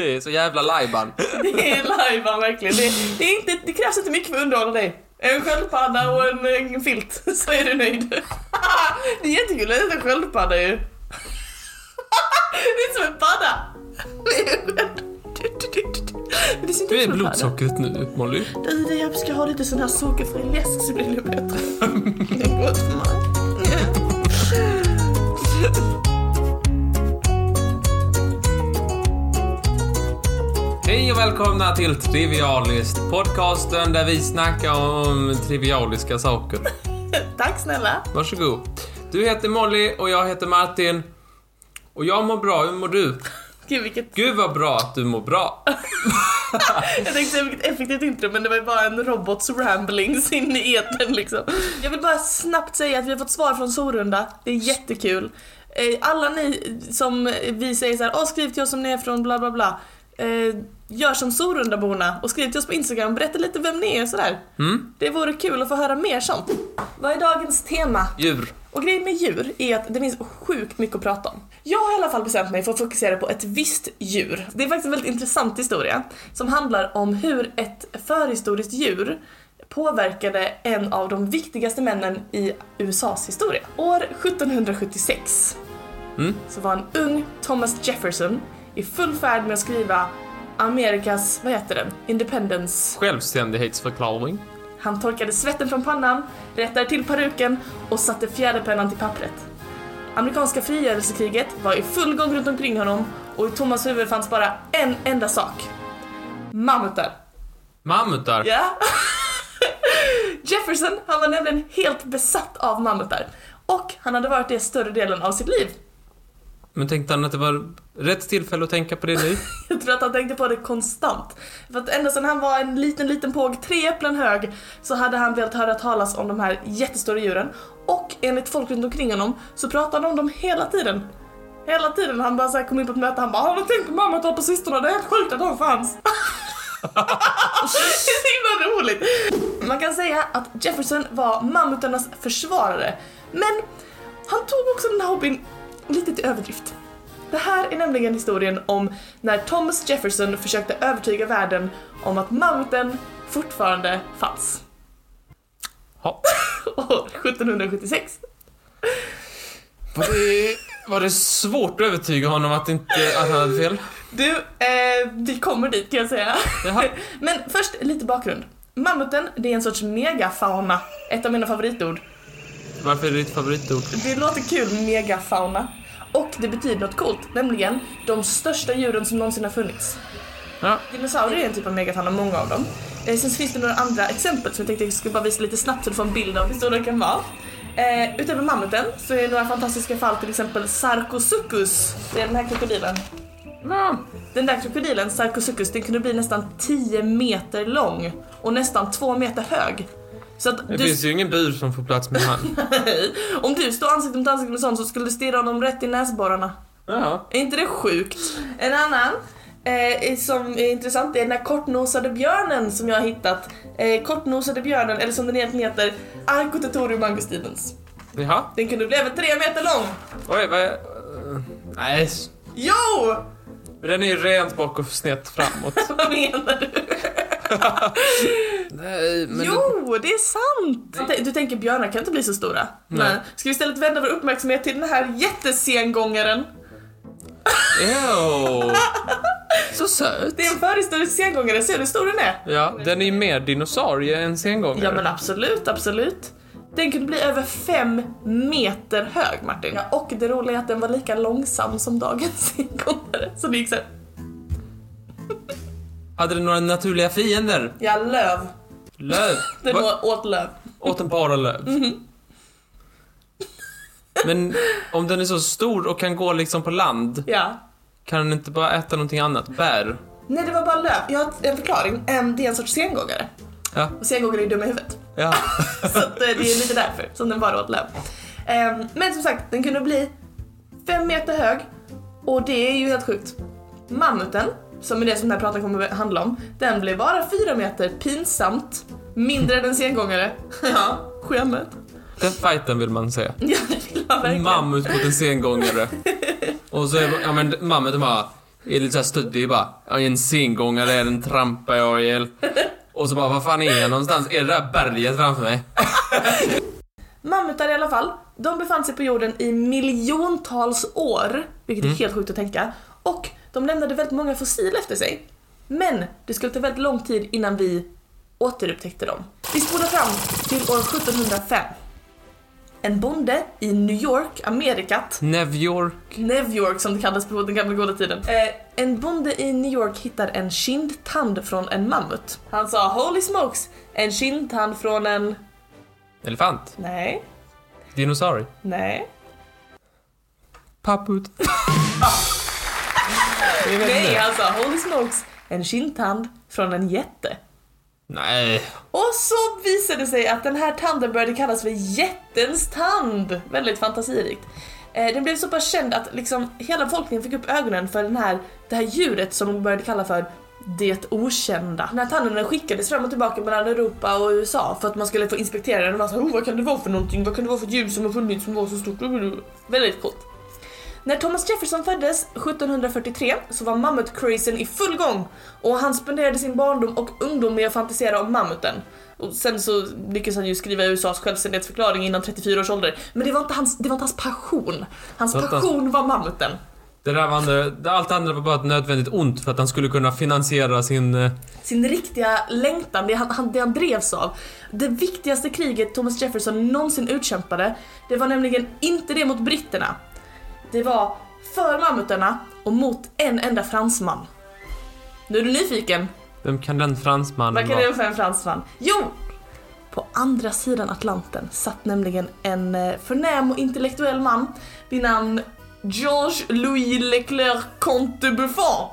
Det är så jävla lajban. Det är lajban verkligen. Det, det, är inte, det krävs inte mycket för att underhålla dig. En sköldpadda och en, en filt, så är du nöjd. Det är jättekul, är en sköldpadda ju. Det är som en padda. Det Du är blodsockret nu, Molly. Du, det- jag ska ha lite sån här sockerfri läsk så blir det bättre. Det är gott för mig. Hej och välkomna till Trivialist, podcasten där vi snackar om trivialiska saker. Tack snälla. Varsågod. Du heter Molly och jag heter Martin. Och jag mår bra, hur mår du? Gud vilket... Gud vad bra att du mår bra. Jag tänkte säga vilket effektivt intro men det var ju bara en robots ramblings in i etern liksom. Jag vill bara snabbt säga att vi har fått svar från Sorunda. Det är jättekul. Eh, Alla ni som vi säger så här, Åh, skriv till oss om ni är från bla bla bla. Gör som Sorundaborna och skriv till oss på Instagram, berätta lite vem ni är och sådär. Mm? Det vore kul att få höra mer sånt. Vad är dagens tema? Djur. Och grejen med djur är att det finns sjukt mycket att prata om. Jag har i alla fall bestämt mig för att fokusera på ett visst djur. Det är faktiskt en väldigt intressant historia som handlar om hur ett förhistoriskt djur påverkade en av de viktigaste männen i USAs historia. År 1776 Mm? så var en ung Thomas Jefferson i full färd med att skriva Amerikas, vad heter den, Independence Självständighetsförklaring. han torkade svetten från pannan, rättade till peruken och satte fjäderpennan till pappret. Amerikanska frigörelsekriget var i full gång runt omkring honom och i Thomas huvud fanns bara en enda sak. Mammutar. Mammutar. Ja. Jefferson, han var nämligen helt besatt av mammutar. Och han hade varit det större delen av sitt liv. Men tänkte han att det var rätt tillfälle att tänka på det nu? Jag tror att han tänkte på det konstant. För att ända sedan han var en liten, liten påg, tre äpplen hög, så hade han velat höra talas om de här jättestora djuren. Och enligt folk runt omkring honom så pratade han om dem hela tiden. Hela tiden. Han bara så här kom in på ett möte han bara Har du tänkt på mammutar på sistone? Det är helt sjukt att de fanns. det är så himla roligt. Man kan säga att Jefferson var mammutarnas försvarare. Men han tog också den här hobbyn lite till överdrift. Det här är nämligen historien om när Thomas Jefferson försökte övertyga världen om att mammuten fortfarande fanns. Ja. År 1776. Var det, var det svårt att övertyga honom att, inte, att han hade fel? Du, eh, vi kommer dit kan jag säga. Jaha. Men först lite bakgrund. Mammuten, det är en sorts megafauna. Ett av mina favoritord. Varför är det ditt favoritord? Det låter kul, megafauna. Och det betyder något coolt, nämligen de största djuren som någonsin har funnits. Ja. Dinosaurier är en typ av megafauna, många av dem. Eh, sen finns det några andra exempel som jag tänkte jag skulle bara visa lite snabbt så du får en bild av hur stor den kan vara. Eh, utöver mammuten så är det några fantastiska fall, till exempel Sarcosuchus. Det är den här krokodilen. ja. Den där krokodilen, Sarcosuchus, den kunde bli nästan 10 meter lång och nästan 2 meter hög. Så att Det du, finns ju ingen bur som får plats med han. om du står ansikte mot ansikte med sån så skulle du stirra honom rätt i näsborrarna. Ja. Är inte det sjukt? En annan eh, som är intressant är den här kortnosade björnen som jag har hittat. Eh, kortnosade björnen, eller som den egentligen heter, Arcotetorium angustibens. Jaha. Den kunde bli över tre meter lång. Oj, vad är... Nej. Jo! Men Den är ju rent bak och snett framåt. Vad menar du? Nej, men... jo, det är sant! Du tänker björnar kan inte bli så stora? Nej. Ska vi istället vända vår uppmärksamhet till den här jättesengångaren? Ew. Så söt. Det är en förhistorisk sengångare, ser du hur stor den är? Ja, den är ju mer dinosaurie än sengångare. Ja men absolut, absolut. Den kunde bli över fem meter hög Martin. Ja, och det roliga är att den var lika långsam som dagens sengångare. Så det gick såhär, Hade den några naturliga fiender? ja löv. Löv. Den Va? åt löv. Åt den bara löv? Mhm. Men om den är så stor och kan gå liksom på land, Ja. kan den inte bara äta någonting annat? Bär? Nej det var bara löv. Jag har en förklaring. Det är en sorts sengångare. Ja. Och sengångare är dumma i huvudet. Ja. Så eh, det är lite därför som den bara åt löv. Em, Men som sagt, den kunde bli fem meter hög. Och det är ju helt sjukt. Mammuten, som är det som den här pratan kommer att handla om, den blev bara fyra meter, pinsamt, mindre än en sengångare. Ja, skämmet. Den fighten vill man se. Ja, det vill man verkligen. Mammut mot en sengångare. Och så är ja men mammuten bara är lite såhär stöddig bara. En sengångare, den trampar jag ihjäl. Och så bara, vad fan är jag någonstans? Är det där berget framför mig? Mammutar i alla fall, de befann sig på jorden i miljontals år, vilket är Mm. helt sjukt att tänka. Och de lämnade väldigt många fossil efter sig. Men det skulle ta väldigt lång tid innan vi återupptäckte dem. Vi spolar fram till år 1705. En bonde i New York, Amerikat, New York. New York som det kallades på den gamla goda tiden. Eh, en bonde i New York hittar en kindtand från en mammut. Han sa “Holy smokes, en kindtand från en...” Elefant. Nej, Dinosaurie. nej. Papput. Vet Nej, sa holy smokes, en kindtand från en jätte. Nej. Och så visade det sig att den här tanden började kallas för jättens tand. Väldigt fantasirikt. Eh, Den blev så pass känd att liksom hela befolkningen fick upp ögonen för den här, det här djuret som de började kalla för det okända. Den här tanden den skickades fram och tillbaka mellan Europa och USA för att man skulle få inspektera den och vara så, oh, vad kan det vara för någonting? Vad kan det vara för djur som har funnits som var så stort? Väldigt coolt. När Thomas Jefferson föddes 1743 så var mammutcrazen i full gång och han spenderade sin barndom och ungdom med att fantisera om mammuten. Och sen så lyckades han ju skriva USAs självständighetsförklaring innan 34 års ålder. Men det var inte hans, det var inte hans passion. Hans Vänta. passion var mammuten. Det där var andra, allt andra var bara ett nödvändigt ont för att han skulle kunna finansiera sin... eh, Sin riktiga längtan, det han, han, det han drevs av. Det viktigaste kriget Thomas Jefferson någonsin utkämpade, det var nämligen inte det mot britterna. Det var för mammuterna och mot en enda fransman. Nu är du nyfiken? Vem kan den fransmannen Vad kan vara? det vara en fransman? Jo! På andra sidan Atlanten satt nämligen en eh, förnäm och intellektuell man vid namn Georges Louis Leclerc Comte Buffon.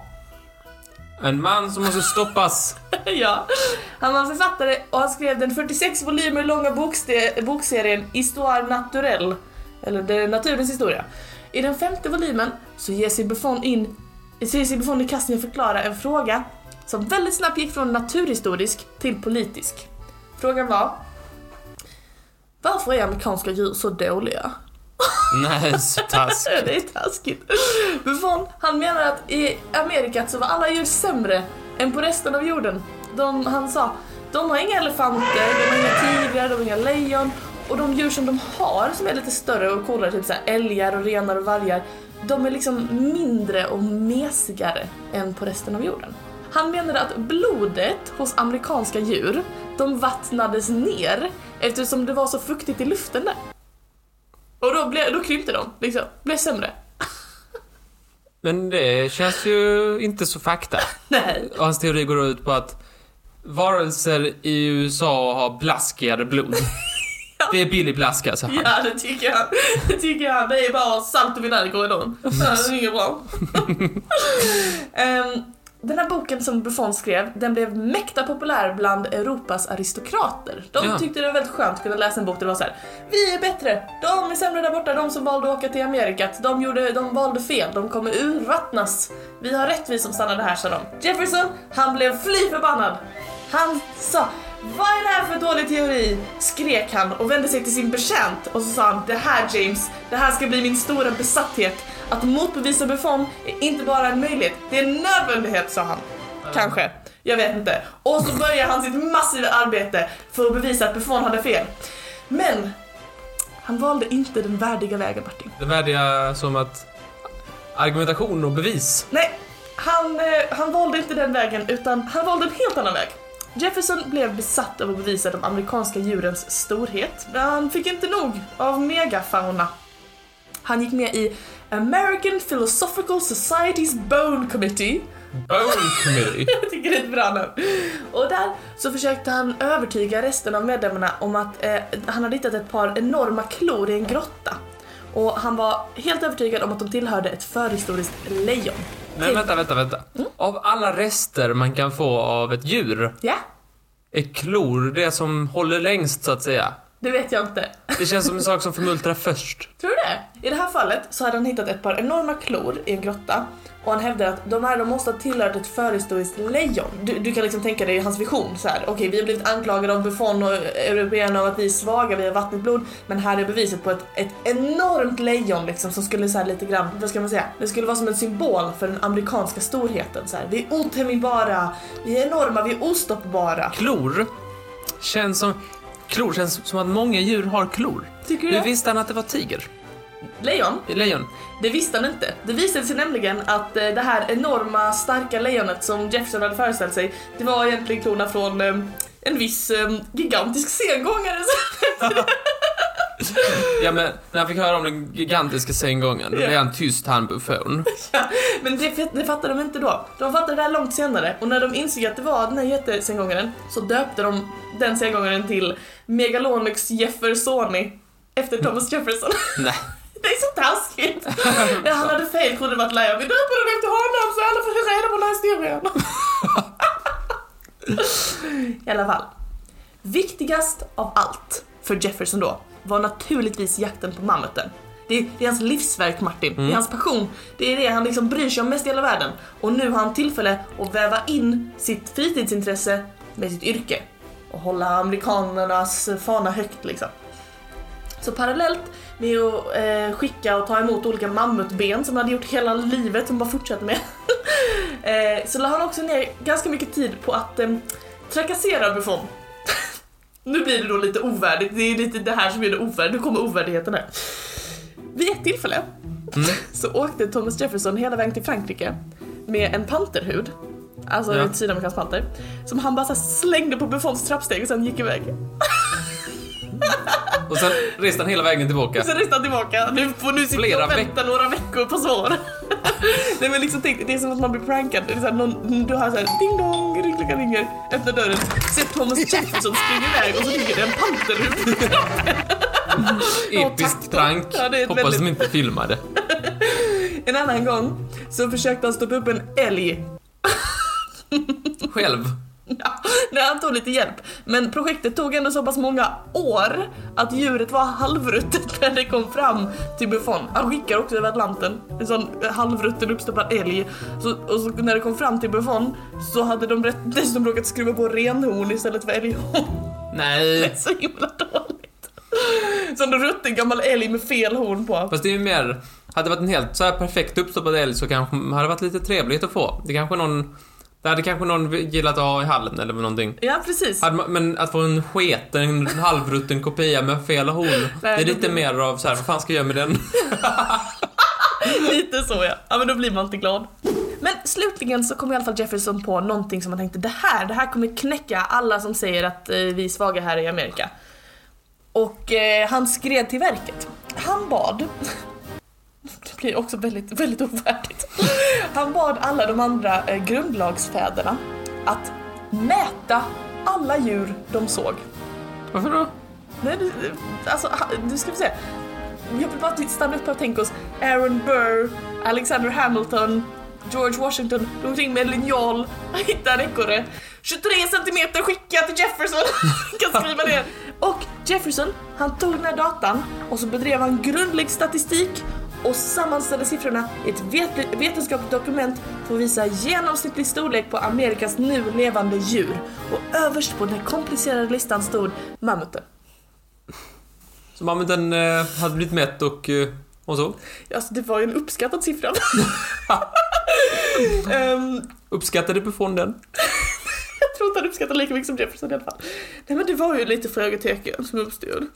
En man som måste stoppas. ja. Han var författare och han skrev den 46 volymer långa bokserien Histoire naturelle, eller naturens historia. I den femte volymen så ger sig Buffon in så ger sig Buffon i kast med att förklara en fråga som väldigt snabbt gick från naturhistorisk till politisk. Frågan var Varför är amerikanska djur så dåliga? Nej, så task. Det är taskigt. Buffon, han menar att i Amerika så var alla djur sämre än på resten av jorden. De, han sa, de har inga elefanter, de har inga tigrar, de har inga lejon och de djur som de har som är lite större och coolare, typ så här älgar och renar och vargar, de är liksom mindre och mesigare än på resten av jorden. Han menade att blodet hos amerikanska djur, de vattnades ner eftersom det var så fuktigt i luften där. Och då, blev, då krympte de, liksom. Blev sämre. Men det känns ju inte så fakta. Nej. Och Hans teori går ut på att varelser i USA har blaskigare blod. Det är billig blaska, så han. Ja, det tycker jag. Det tycker jag. Det är bara salt och vinäger i korridoren. Det är inget bra. Ehm, den här boken som Buffon skrev, den blev mäkta populär bland Europas aristokrater. De Ja. tyckte det var väldigt skönt att kunna läsa en bok där det var så här: Vi är bättre! De är sämre där borta, de som valde att åka till Amerikat. De, gjorde, de valde fel, de kommer urvattnas. Vi har rätt vi som stannade här, sa de. Jefferson, han blev fly förbannad. Han sa vad är det här för dålig teori? Skrek han och vände sig till sin betjänt och så sa han Det här James, det här ska bli min stora besatthet. Att motbevisa Buffon är inte bara en möjlighet, det är en nödvändighet sa han. Kanske, jag vet inte. Och så börjar han sitt massiva arbete för att bevisa att Buffon hade fel. Men han valde inte den värdiga vägen Martin. Det värdiga som att argumentation och bevis. Nej, han, eh, han valde inte den vägen utan han valde en helt annan väg. Jefferson blev besatt av att bevisa de amerikanska djurens storhet, men han fick inte nog av megafauna. Han gick med i American Philosophical Society's Bone Committee Bone committee. jag tycker det är ett bra namn. Och där så försökte han övertyga resten av medlemmarna om att eh, han hade hittat ett par enorma klor i en grotta. Och han var helt övertygad om att de tillhörde ett förhistoriskt lejon. Men vänta, vänta, vänta. Av alla rester man kan få av ett djur, Ja, är klor det som håller längst så att säga? Det vet jag inte. Det känns som en sak som förmultrar först. Tror du det? I det här fallet så hade han hittat ett par enorma klor i en grotta Och han hävdar att de här de måste ha tillhört ett förhistoriskt lejon. Du, du kan liksom tänka dig hans vision så här. okej vi har blivit anklagade av Buffon och européerna av att vi är svaga, vi har vattnigt blod. Men här är beviset på ett, ett enormt lejon liksom som skulle så lite grann, vad ska man säga? Det skulle vara som en symbol för den amerikanska storheten så här. Vi är otämjbara, vi är enorma, vi är ostoppbara. Klor känns som... Klor känns som att många djur har klor. Tycker du Hur visste han att det var tiger? Lejon? Lejon? Det visste han inte. Det visade sig nämligen att eh, det här enorma starka lejonet som Jefferson hade föreställt sig, det var egentligen klorna från eh, en viss eh, gigantisk sengångare. Ja, men när han fick höra om den gigantiska sengången, då Ja. blev han tyst, han Buffon. Men det, det fattade de inte då. De fattade det här långt senare och när de insåg att det var den här jättesengångaren så döpte de den sengångaren till Megalonyx Jeffersoni efter Thomas Jefferson. Nej. Det är så taskigt! Ja, han hade fel, trodde det var ett lejon. Vi döper den efter honom så alla får reda på den här historien. I alla fall. Viktigast av allt för Jefferson då var naturligtvis jakten på mammuten. Det är, det är hans livsverk Martin, det är hans passion. Det är det han liksom bryr sig om mest i hela världen. Och nu har han tillfälle att väva in sitt fritidsintresse med sitt yrke. Och hålla amerikanernas fana högt liksom. Så parallellt med att eh, skicka och ta emot olika mammutben som han hade gjort hela livet, som bara fortsätter med. eh, så la han också ner ganska mycket tid på att eh, trakassera Buffon. Nu blir det då lite ovärdigt, det är lite det här som är det ovärdigt, nu kommer ovärdigheten här. Vid ett tillfälle så åkte Thomas Jefferson hela vägen till Frankrike med en panterhud, alltså Ja. ett sydamerikansk panter, som han bara slängde på Buffons trappsteg och sen gick iväg. Och sen reste han hela vägen tillbaka. Sen reste han tillbaka. Nu får nu sitta och vänta några veckor på svar. Nej men liksom tänk, det är som att man blir prankad. Det är så här, någon, du har såhär ding dong, ringklockan ringer, öppnar dörren, ser Thomas Jefferson springa iväg och så ligger det en panterhud. Episkt tack. prank. Ja, Hoppas väldigt- de inte filmade. En annan gång så försökte han stoppa upp en älg. Själv. Ja, när han tog lite hjälp. Men projektet tog ändå så pass många år att djuret var halvruttet när det kom fram till Buffon. Han skickar också över Atlanten, en sån halvrutten uppstoppad älg. Så, och så när det kom fram till Buffon så hade de dessutom råkat skruva på renhorn istället för älghorn. Det är Nej. så himla dåligt. Som en rutten gammal älg med fel horn på. Fast det är ju mer... Hade det varit en helt så här perfekt uppstoppad älg så kanske hade det varit lite trevligt att få. Det kanske någon... Det hade kanske någon gillat att ha i hallen eller någonting. Ja, precis. Man, men att få en sketen, halvrutten kopia med fel horn, det är lite mer av så här, vad fan ska jag göra med den? Lite så ja. Ja men då blir man inte glad. Men slutligen så kom i alla fall Jefferson på någonting som man tänkte det här, det här kommer knäcka alla som säger att eh, vi är svaga här i Amerika. Och eh, han skred till verket. Han bad det blir också väldigt, väldigt ovärdigt. Han bad alla de andra eh, grundlagsfäderna att mäta alla djur de såg. Varför då? Nej, du, alltså, du ska vi se. Jag vill bara stanna upp och tänka oss Aaron Burr, Alexander Hamilton, George Washington, de omkring med linjal, hitta en ekorre. 23 centimeter skicka till Jefferson, kan skriva ner. Och Jefferson, han tog den här datan och så bedrev han grundlig statistik och sammanställde siffrorna i ett vet- vetenskapligt dokument för att visa genomsnittlig storlek på Amerikas nu levande djur. Och överst på den komplicerade listan stod mammuten. Så mammuten eh, hade blivit mätt och... Eh, och så? Alltså det var ju en uppskattad siffra. Ehm, Uppskattade Buffon den? jag tror inte han uppskattade lika mycket som Jefferson i alla fall. Nej men det var ju lite frågetecken som uppstod.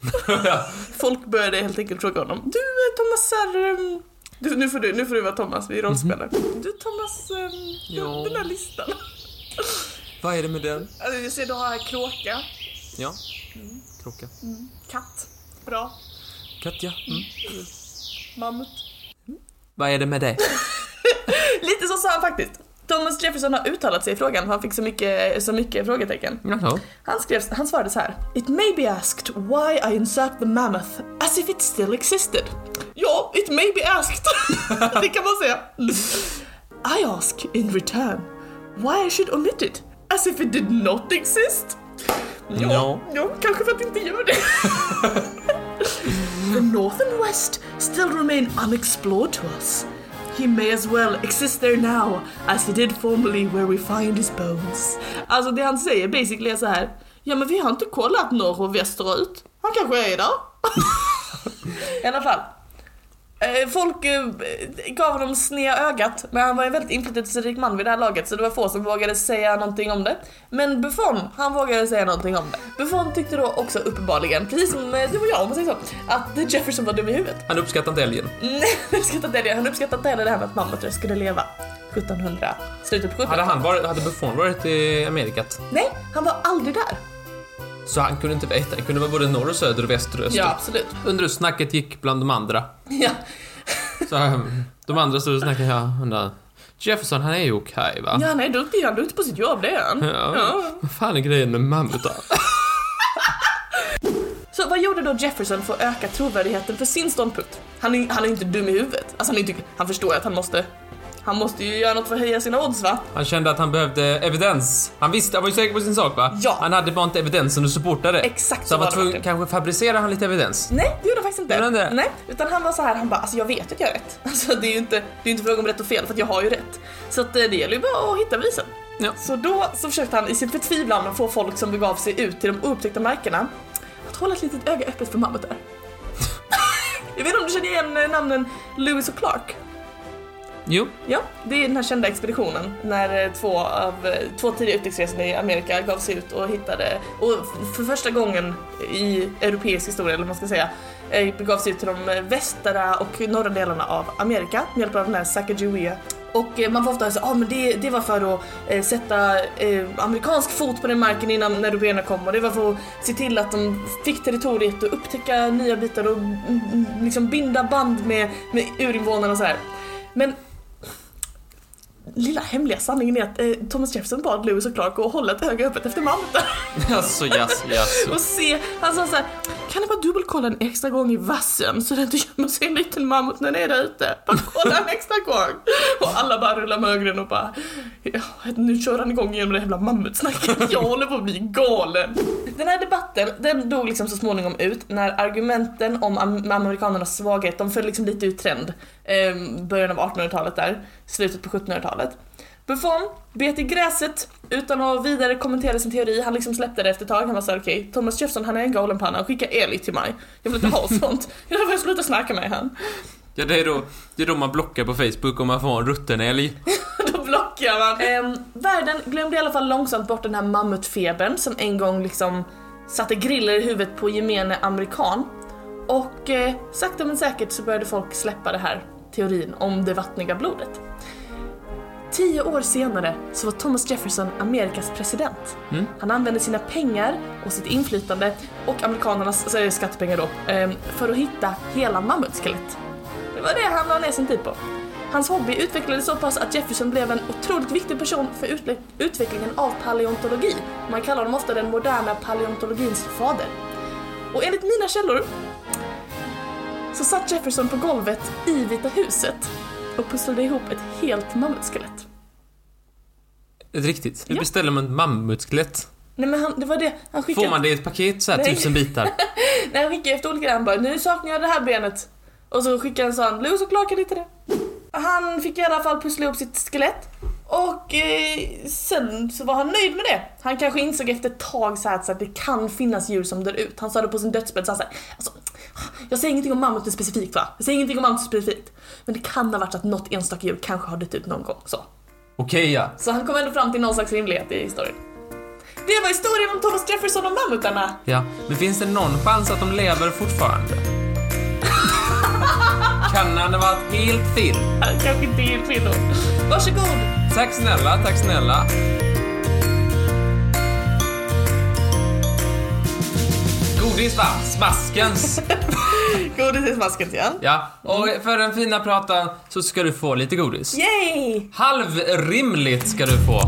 Folk började helt enkelt fråga honom. Du eh, Thomas är... ehm, du, nu, får du, nu får du vara Thomas, vi rollspelar. Du Thomas, ehm, Ja. den där listan. Vad är det med den? Alltså, jag ser du har här kråka, Ja. Krocka. katt, bra, Katja. Mm. mammut. Vad är det med det? Lite så sa han faktiskt. Thomas Jefferson har uttalat sig i frågan för han fick så mycket, så mycket frågetecken. Jaha. Han, skrev, han svarade så här. It may be asked why I insert the mammoth as if it still existed. Ja, it may be asked. det kan man säga. I ask in return why I should omit it as if it did not exist. Ja, Ja. ja kanske för att det inte gör det. the north and west still remain unexplored to us. He may as well exist there now as he did formerly where we find his bones. Alltså det han säger basically är så här. Ja men vi har inte kollat norr och västerut. Han kanske är där. I alla fall. Eh, Folk eh, gav honom sneda ögat, men han var en väldigt inflytelserik man vid det här laget så det var få som vågade säga någonting om det. Men Buffon, han vågade säga någonting om det. Buffon tyckte då också uppenbarligen, precis som eh, du och jag om man säger så, att Jefferson var dum i huvudet. Han uppskattar inte älgen. Nej, han uppskattade inte det. Han uppskattade inte heller det här med att mammutar skulle leva 1700, slutet på 1700 Hade, han varit, hade Buffon varit i Amerikat Nej, han var aldrig där. Så han kunde inte veta. Det kunde vara både norr och söder och väster och öster. Ja, absolut. Under hur snacket gick bland de andra. Ja. Så um, de andra stod och snackade, ja, undrar, Jefferson han är ju okej va? ja, han är duktig. Han är duktig på sitt jobb, det är han. Ja. Ja. Vad fan är grejen med mammutar? Så vad gjorde då Jefferson för att öka trovärdigheten för sin ståndpunkt? Han är, han är inte dum i huvudet. Alltså han, är inte, han förstår att han måste... Han måste ju göra något för att höja sina odds va? Han kände att han behövde evidens. Han visste, han var ju säker på sin sak va? Ja. Han hade bara inte evidensen att supporta det. Exakt Så han var tvungen, kanske fabricera han lite evidens. Nej, det gjorde han faktiskt inte. Det? Nej, utan han var så här, han bara alltså jag vet att jag har rätt. Alltså det är ju inte, det är inte fråga om rätt och fel för att jag har ju rätt. Så att eh, det gäller ju bara att hitta bevisen. Ja. Så då så försökte han i sin förtvivlan att få folk som begav sig ut till de oupptäckta markerna att hålla ett litet öga öppet för mammutar. jag vet inte om du känner igen eh, namnen Lewis och Clark? Jo. Ja, det är den här kända expeditionen när eh, två av eh, två tidiga upptäcktsresande i Amerika gav sig ut och hittade, och för första gången i europeisk historia, eller vad man ska säga, eh, begav sig ut till de västra och norra delarna av Amerika med hjälp av den här Sacagawea. Och man får ofta säga ah, men det, det var för att eh, sätta eh, amerikansk fot på den marken innan när européerna kom och det var för att se till att de fick territoriet och upptäcka nya bitar och mm, mm, liksom binda band med, med urinvånarna och så här. Men lilla hemliga sanningen är att eh, Thomas Jefferson bad Lewis och Clark att hålla ett öga öppet efter mammutar Alltså, jaså, jaså. och se, han sa såhär, kan du bara dubbelkolla en extra gång i vassen så det inte gömmer sig en liten mammut när ni är där ute? Bara kolla en extra gång! Och alla bara rullar med ögonen och bara, ja, nu kör han igång igen med det jävla mammutsnacket, jag håller på att bli galen. Den här debatten, den dog liksom så småningom ut när argumenten om am- amerikanernas svaghet, de föll liksom lite ur trend. Eh, början av 1800-talet där, slutet på 1700-talet. Buffon bet i gräset utan att vidare kommentera sin teori. Han liksom släppte det efter ett tag. Han var såhär okej, Thomas Jefferson han är en galenpanna. Skicka Eli till mig. Jag vill inte ha sånt. Jag får sluta snacka med han. Ja, det är, då, det är då man blockar på Facebook om man får en rutten älg. Då blockar man. Ehm, världen glömde i alla fall långsamt bort den här mammutfebern som en gång liksom satte griller i huvudet på gemene amerikan. Och eh, sakta men säkert så började folk släppa det här teorin om det vattniga blodet. Tio år senare så var Thomas Jefferson Amerikas president. Mm. Han använde sina pengar och sitt inflytande och amerikanernas alltså, skattepengar då eh, för att hitta hela mammutskelett. Det var det han la ner sin tid på. Hans hobby utvecklades så pass att Jefferson blev en otroligt viktig person för utvecklingen av paleontologi. Man kallar honom ofta den moderna paleontologins fader. Och enligt mina källor så satt Jefferson på golvet i Vita huset och pusslade ihop ett helt mammutskelett. Ett riktigt. Hur Ja. beställer man ett mammutskelett? Nej men han, det var det, han skickade... Får man det i ett paket så här Nej. tusen bitar? Nej, han skickade efter olika han bara nu saknar jag det här benet. Och så skickade han så han, Clark kan hitta det. Han fick i alla fall pussla ihop sitt skelett. Och eh, sen så var han nöjd med det. Han kanske insåg efter ett tag så att, så att det kan finnas djur som dör ut. Han sa det på sin dödsbädd så här, så här alltså, jag säger ingenting om mammuten specifikt va? Jag säger ingenting om mammuten specifikt. Men det kan ha varit så att något enstaka djur kanske har dött ut någon gång. Så. Okej ja. så han kom ändå fram till någon slags rimlighet i historien. Det var historien om Thomas Jefferson och mammutarna. Ja, men finns det någon chans att de lever fortfarande? Kan han ha varit helt fel? Kanske inte helt fel då. Varsågod! Tack snälla, tack snälla. Godis va? Smaskens. Godis i smasken igen. Ja, och för den fina pratan så ska du få lite godis. Yay! Halvrimligt ska du få.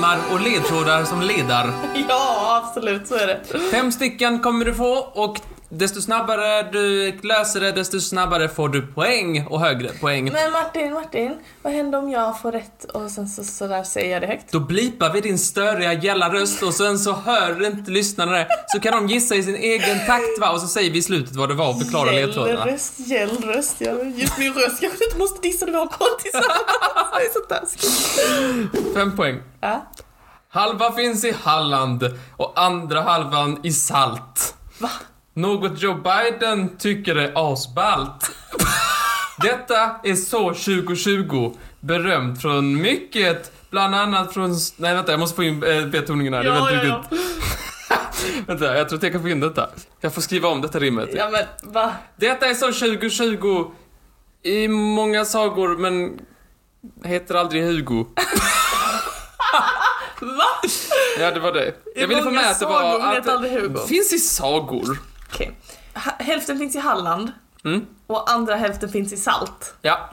Rimmar och ledtrådar som ledar. Ja, absolut så är det. Fem stycken kommer du få och desto snabbare du löser det, desto snabbare får du poäng och högre poäng. Men Martin, Martin, vad händer om jag får rätt och sen så, så där säger jag det högt? Då blipar vi din störiga gälla röst och sen så hör inte lyssnarna det. Så kan de gissa i sin egen takt va? Och så säger vi i slutet vad det var och förklarar ledtrådarna. Gällröst, gällröst, ja, just min röst kanske inte måste dissa podd tillsammans. Det är så taskigt. Fem poäng. Ja. Halva finns i Halland och andra halvan i Salt. Va? Något Joe Biden tycker är asballt. Detta är så 2020. Berömt från mycket, bland annat från... Nej vänta, jag måste få in eh, betoningen här. det är Ja, väldigt ja, ja. Vänta, jag tror att jag kan få in detta. Jag får skriva om detta rimmet. ja, men va? Detta är så 2020 i många sagor, men heter aldrig Hugo. Va? Ja, det var det. Jag ville få med att det var... Att Hugo. finns i sagor. Okej. Ha- Hälften finns i Halland Mm. och andra hälften finns i Salt. Ja.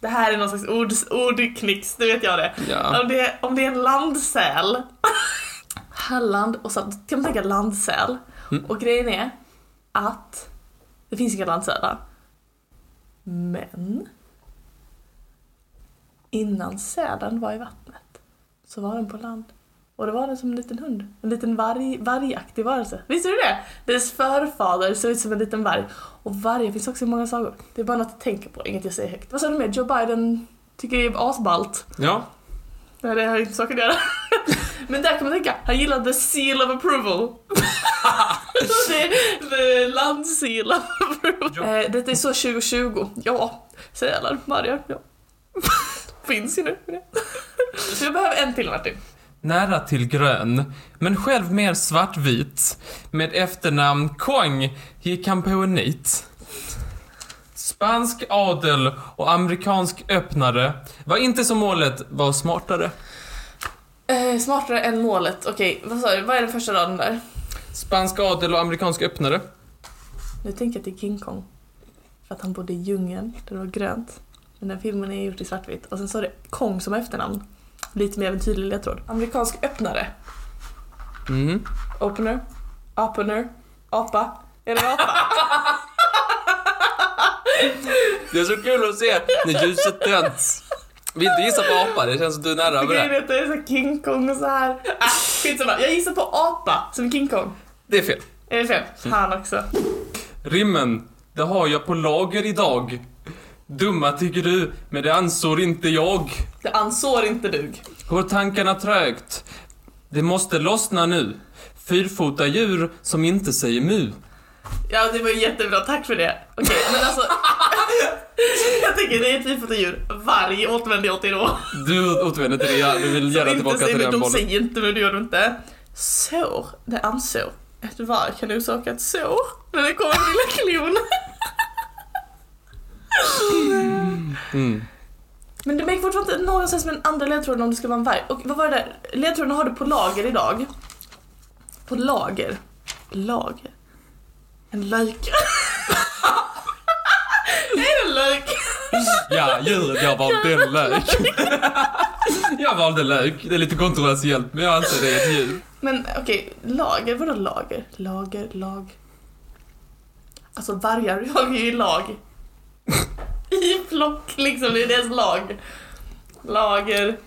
Det här är någon slags ord, ordknix, det vet jag det. Ja. Om, det om det är en landsäl, Halland och Salt, kan man tänka landsäl. Mm. Och grejen är att det finns inga landsälar. Men innan sälen var i vattnet så var den på land. Och det var den som en liten hund. En liten varg, vargaktig varelse. Visste du det? Dess förfader såg ut som en liten varg. Och vargar finns också i många sagor. Det är bara något att tänka på, inget jag säger högt. Vad sa du mer? Joe Biden tycker det är asballt. Ja. Nej, det har inte saker att göra. Men där kan man tänka, han gillar the seal of approval. det är the land seal of approval. Eh, detta är så 2020. Ja, sälar, vargar, ja. Finns ju nu. Så jag behöver en till Martin. Nära till grön, men själv mer svartvit. Med efternamn Kong gick han på en nit. Spansk adel och amerikansk öppnare var inte som målet var smartare. Eh, smartare än målet. Okej, vad sa du? Vad är den första raden där? Spansk adel och amerikansk öppnare. Nu tänker jag till King Kong. För att han bodde i djungeln, där det var grönt. Men den filmen är gjort i svartvitt. Och sen så är det Kong som efternamn. Lite mer av en tydlig ledtråd. Amerikansk öppnare. Mm. Opener. Opener. Apa. Är det apa? Det är så kul att se när ljuset tänds. Vill inte gissa på apa, det känns som du är nära över Grejen det. är att det är så King Kong och så här. Ah, skitsamma. Jag gissar på apa som King Kong. Det är fel. Är det fel? Fan också. Rimmen, det har jag på lager idag. Dumma tycker du, men det ansåg inte jag. Det ansår inte dug. Går tankarna trögt? Det måste lossna nu. Fyrfota djur som inte säger mu. Ja, det var jättebra. Tack för det. Okej, men alltså. jag tänker det är ett fyrfotat djur. Varg återvänder jag till då. Du återvänder till det, ja. du vill gärna tillbaka till den De bollen. säger inte men det gör de inte. Sår. Det ansår. Ett varg kan orsaka ett sår när det kommer en lilla klon. Mm. Men det make fortfarande inte någon sens med den andra ledtråden om det ska vara en varg. Och vad var det där? Ledtråden har du på lager idag. På lager? Lager? En lök. är det en lök? Ja, djuret jag valde en lök. jag valde lök. Det är lite kontroversiellt, men jag anser det är ett djur. Men okej, lager, vadå lager? Lager, lag. Alltså vargar jagar ju i lag. I flock liksom, det är deras lag. Lager.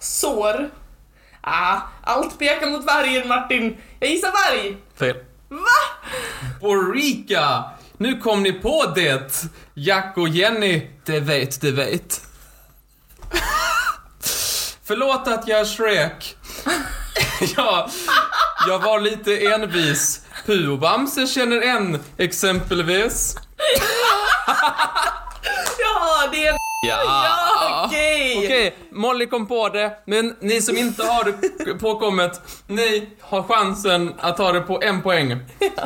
Sår. Ah, allt pekar mot vargen Martin. Jag gissar varg. Fel. Va? Borika! Nu kom ni på det! Jack och Jenny, det vet, det vet. Förlåt att jag skrek. ja, jag var lite envis. Pu och Bamse känner en, exempelvis. Ja, det är en... Ja, okej. Okej, Molly kom på det, men ni som inte har det påkommet, ni har chansen att ta det på en poäng.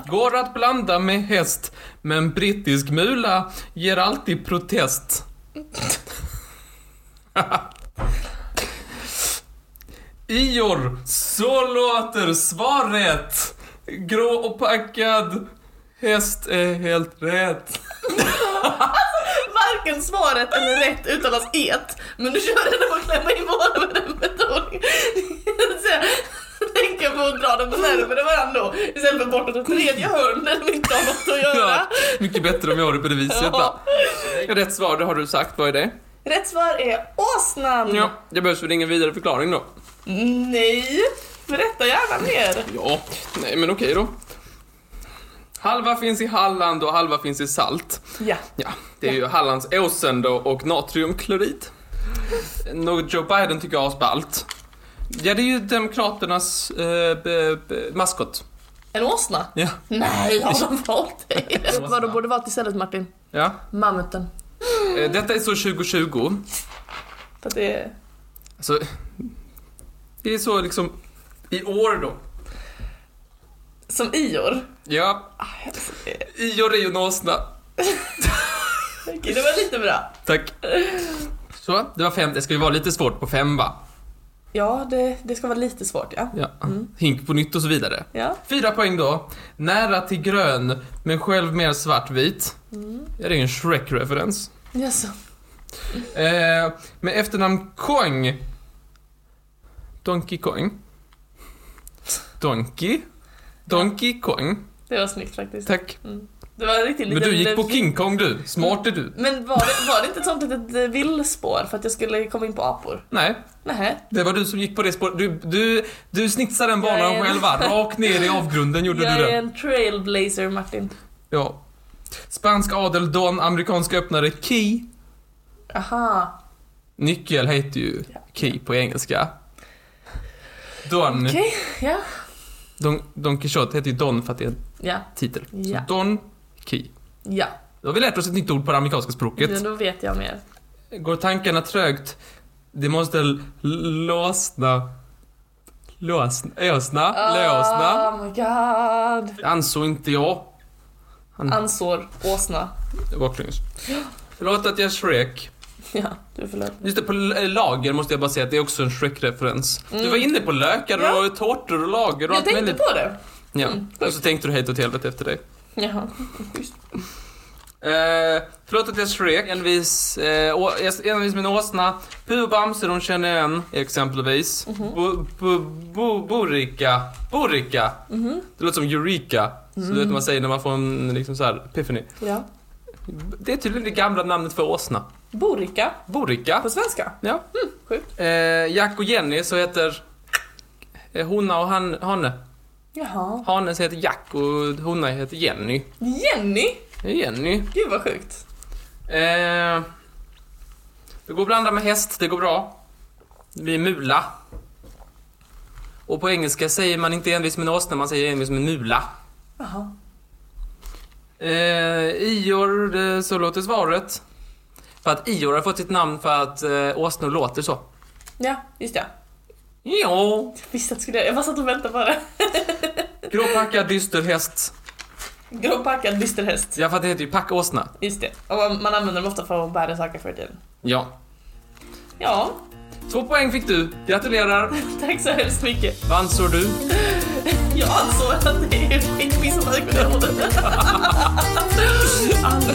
Går att blanda med häst, men brittisk mula ger alltid protest. Ior, så låter svaret. Grå och packad häst är helt rätt. Varken svaret eller rätt uttalas et, men du kör på att klämma in båda med den betoningen. Så tänker på att dra den närmare varandra då, istället för bortåt tredje hörn där de inte har något att göra. Ja, mycket bättre om jag har det på det viset. Ja. Rätt svar, det har du sagt. Vad är det? Rätt svar är åsnan. Ja, det behövs väl ingen vidare förklaring då? Nej, berätta gärna mer. Ja, nej men okej då. Halva finns i Halland och halva finns i salt. Ja. Ja, det är ju Hallandsåsen då och natriumklorid. Något Joe Biden tycker är asballt. Ja, det är ju Demokraternas eh, b- b- maskot. En åsna? Ja. Nej, har de valt det? Vet vad de borde valt istället Martin? ja. Mammuten. Eh, detta är så 2020. För att det är... Alltså, det är så liksom i år då. Som Ior. Ja, Ah, är ju en åsna. Okej, det var lite bra. Tack. Så, det var fem. Det ska ju vara lite svårt på fem va? Ja, det, det ska vara lite svårt ja. Ja. Hink på nytt och så vidare. Ja. Fyra poäng då. Nära till grön, men själv mer svartvit. Ja, det är en Shrek-referens. Jaså? Eh, med efternamn Kong. Donkey Kong. Donkey. Donkey Kong. Det var snyggt faktiskt. Tack. Det var riktigt Men du gick på King Kong du. Smart är du. Men var det, var det inte ett sånt litet eh, villspår för att jag skulle komma in på apor? Nej, Nej. det var du som gick på det spåret. Du, du, du snitsade den Jag banan är en- själv va? Rakt ner i avgrunden gjorde jag du är det. en trailblazer Martin. Ja. Spansk adel, Don, amerikansk öppnare, Key. Aha. Nyckel heter ju Ja. Key på engelska. Don, Okej, ja. Don, Don Quixote heter ju Don för att det är en Ja. titel. Ja. Så Don Key. Ja. Då har vi lärt oss ett nytt ord på det amerikanska språket. Men då vet jag mer. Går tankarna trögt, det måste låsna... Låsna? Ösna? Lösna? Oh my god. Ansåg inte jag. Ansår, åsna. Baklänges. Förlåt att jag är Shrek. Ja, du förlåt. Just det, på lager måste jag bara säga att det är också en Shrek-referens. Du Mm. var inne på lökar Ja. och tårtor och lager och Jag allt tänkte möjligt. på det. Ja, Mm. och så tänkte du hejt åt helvete efter det. Jaha, schysst. Eh, förlåt att jag är Shrek. Envis, eh, å- envis en åsna. Pu och Bamse de känner en, exempelvis. Mhm. Bo, bo, bo, borika. Borika. Mhm. Det låter som Eureka. Så du vet vad man säger när man får en liksom så här epiphany. Ja. Det är tydligen det gamla namnet för åsna. Borika. Borika. På svenska. Ja. Sjukt. Eh, Jack och Jenny så heter eh, hona och han, hane. Jaha. Hanen så heter Jack och hona heter Jenny. Jenny. Jenny. Gud vad sjukt. Eh, det går att blanda med häst, det går bra. Det blir mula. Och på engelska säger man inte envis med en åsna, man säger envis med en mula. Jaha. Eh, Ior, det, så låter svaret. För att Ior har fått sitt namn för att eh, åsnor låter så. Ja, just det. Ja. Jag visste att det skulle Jag bara satt och väntade på det. Gråpackad, dyster häst. Gråpackad dysterhäst. Ja, för att det heter ju packåsna. Just det. Och man använder dem ofta för att bära saker förr i tiden. Ja. Ja, Två poäng fick du. Gratulerar. tack så hemskt mycket. Vad ansåg du? Jag ansåg att det är att jag kunde det. Ansåg.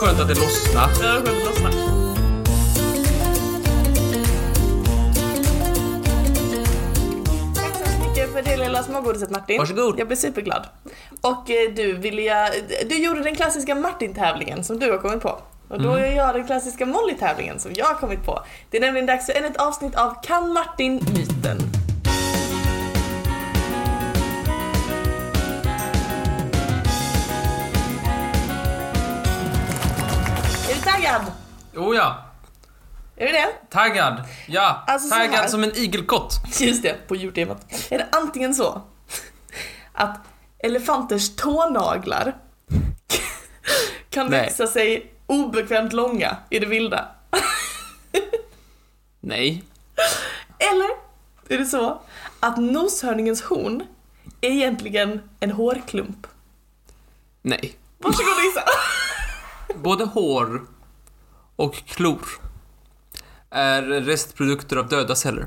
Skönt att det lossnade. Har skönt lossna. Tack så för det lilla smågodiset Martin. Varsågod. Jag blir superglad. Och eh, du, vill jag, du gjorde den klassiska Martin-tävlingen som du har kommit på. Och då gör jag den klassiska Molly-tävlingen som jag har kommit på. Det är nämligen dags för ännu ett avsnitt av Kan Martin-myten. Är du taggad? Oh ja. Är du det? Taggad. Ja. Alltså. Taggad som en igelkott. Just det, på djurtemat. Är det antingen så att elefanters tånaglar kan Nej. växa sig obekvämt långa i det vilda? Nej. Eller är det så att noshörningens horn är egentligen en hårklump? Nej. Varsågod och gissa. Både hår och klor är restprodukter av döda celler.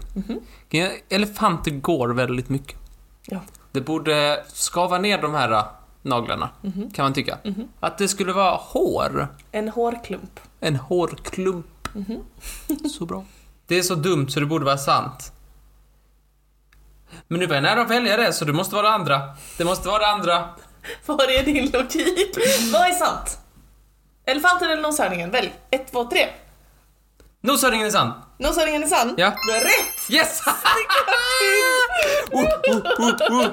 Elefanter går väldigt mycket. Ja. Det borde skava ner de här äh, naglarna, kan man tycka. Att det skulle vara hår. En hårklump. En hårklump. Så bra. Det är så dumt så det borde vara sant. Men nu var jag nära att välja det, så det måste vara det andra. Det måste vara det andra. Var är din logik? Vad är sant? Elefanten eller noshörningen? Välj. Ett, två, tre. Noshörningen är sann. Noshörningen är sann. Ja. Du har rätt! Yes! oh, oh, oh.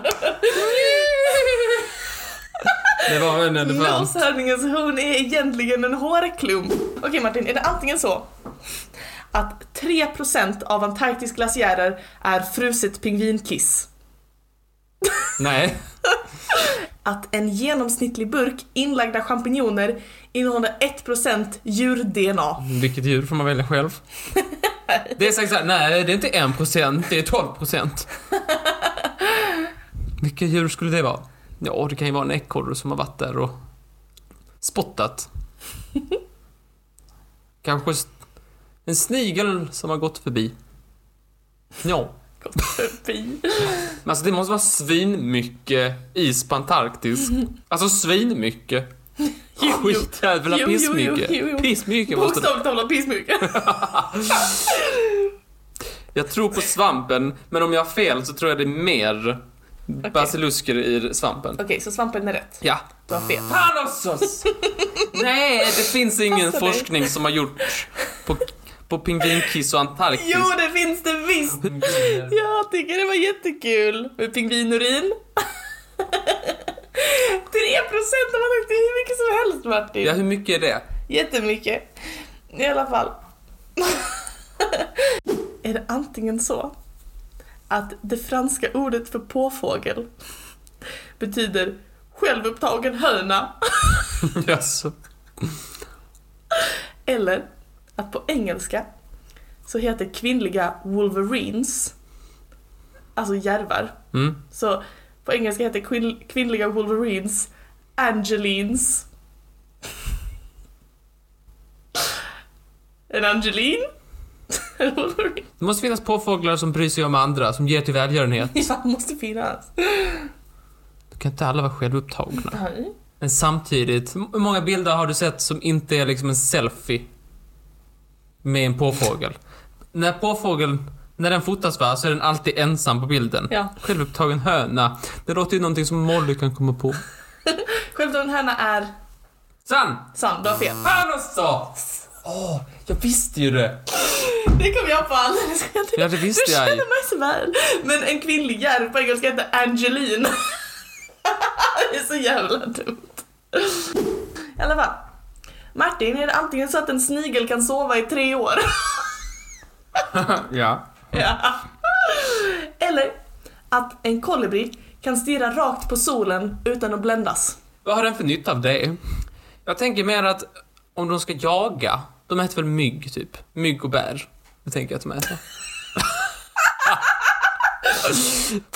Det var en elefant. Noshörningens horn är egentligen en hårklump. Okej Martin, är det antingen så att 3% av Antarktis glaciärer är fruset pingvinkiss? Nej. Att en genomsnittlig burk inlagda champinjoner innehåller 1% djur-DNA. Vilket djur får man välja själv. Det är sagt såhär, nej det är inte 1%, det är 12%. Vilka djur skulle det vara? Ja, det kan ju vara en ekorre som har varit där och spottat. Kanske en snigel som har gått förbi. Ja. Gått förbi. Men alltså det måste vara svinmycket is på Antarktis. Alltså svinmycket. Skitjävla pissmycket. Pissmycket måste det Bokstavligt talat pissmycket. Jag tror på svampen, men om jag har fel så tror jag det är mer basilusker i svampen. Okej, så svampen är rätt. Ja. Du har fel. Fan också! Nej, det finns ingen Passar dig. forskning som har gjorts på, på pingvinkiss och Antarktis. Jo, det finns det visst! Jag tycker det var jättekul med pingvinurin. 3% har man sagt, det är hur mycket som helst Martin. Ja, hur mycket är det? Jättemycket. I alla fall. är det antingen så att det franska ordet för påfågel betyder självupptagen höna Jaså? eller att på engelska så heter kvinnliga wolverines, alltså järvar. Mm. Så på engelska heter kvinn- kvinnliga wolverines Angelines. En Angeline? Det måste finnas påfåglar som bryr sig om andra, som ger till välgörenhet. Ja, måste finnas. Då kan inte alla vara självupptagna. Nej. Men samtidigt, hur många bilder har du sett som inte är liksom en selfie med en påfågel? När påfågeln, när den fotas va, så är den alltid ensam på bilden. Ja. Självupptagen höna. Det låter ju någonting som Molly kan komma på. Självupptagen höna är Sann! sann, du har fel. Fan också! Åh, jag visste ju det. Det kom jag på alldeles. Ja, det visste Du jag ju. känner mig så väl. Men en kvinnlig järv på engelska heter Angeline. det är så jävla dumt. I alla fall. Martin, är det antingen så att en snigel kan sova i tre år? ja. ja. Eller att en kolibri kan stirra rakt på solen utan att bländas. Vad har den för nytta av det? Jag tänker mer att om de ska jaga, de äter väl mygg typ? Mygg och bär. Det tänker jag att de äter.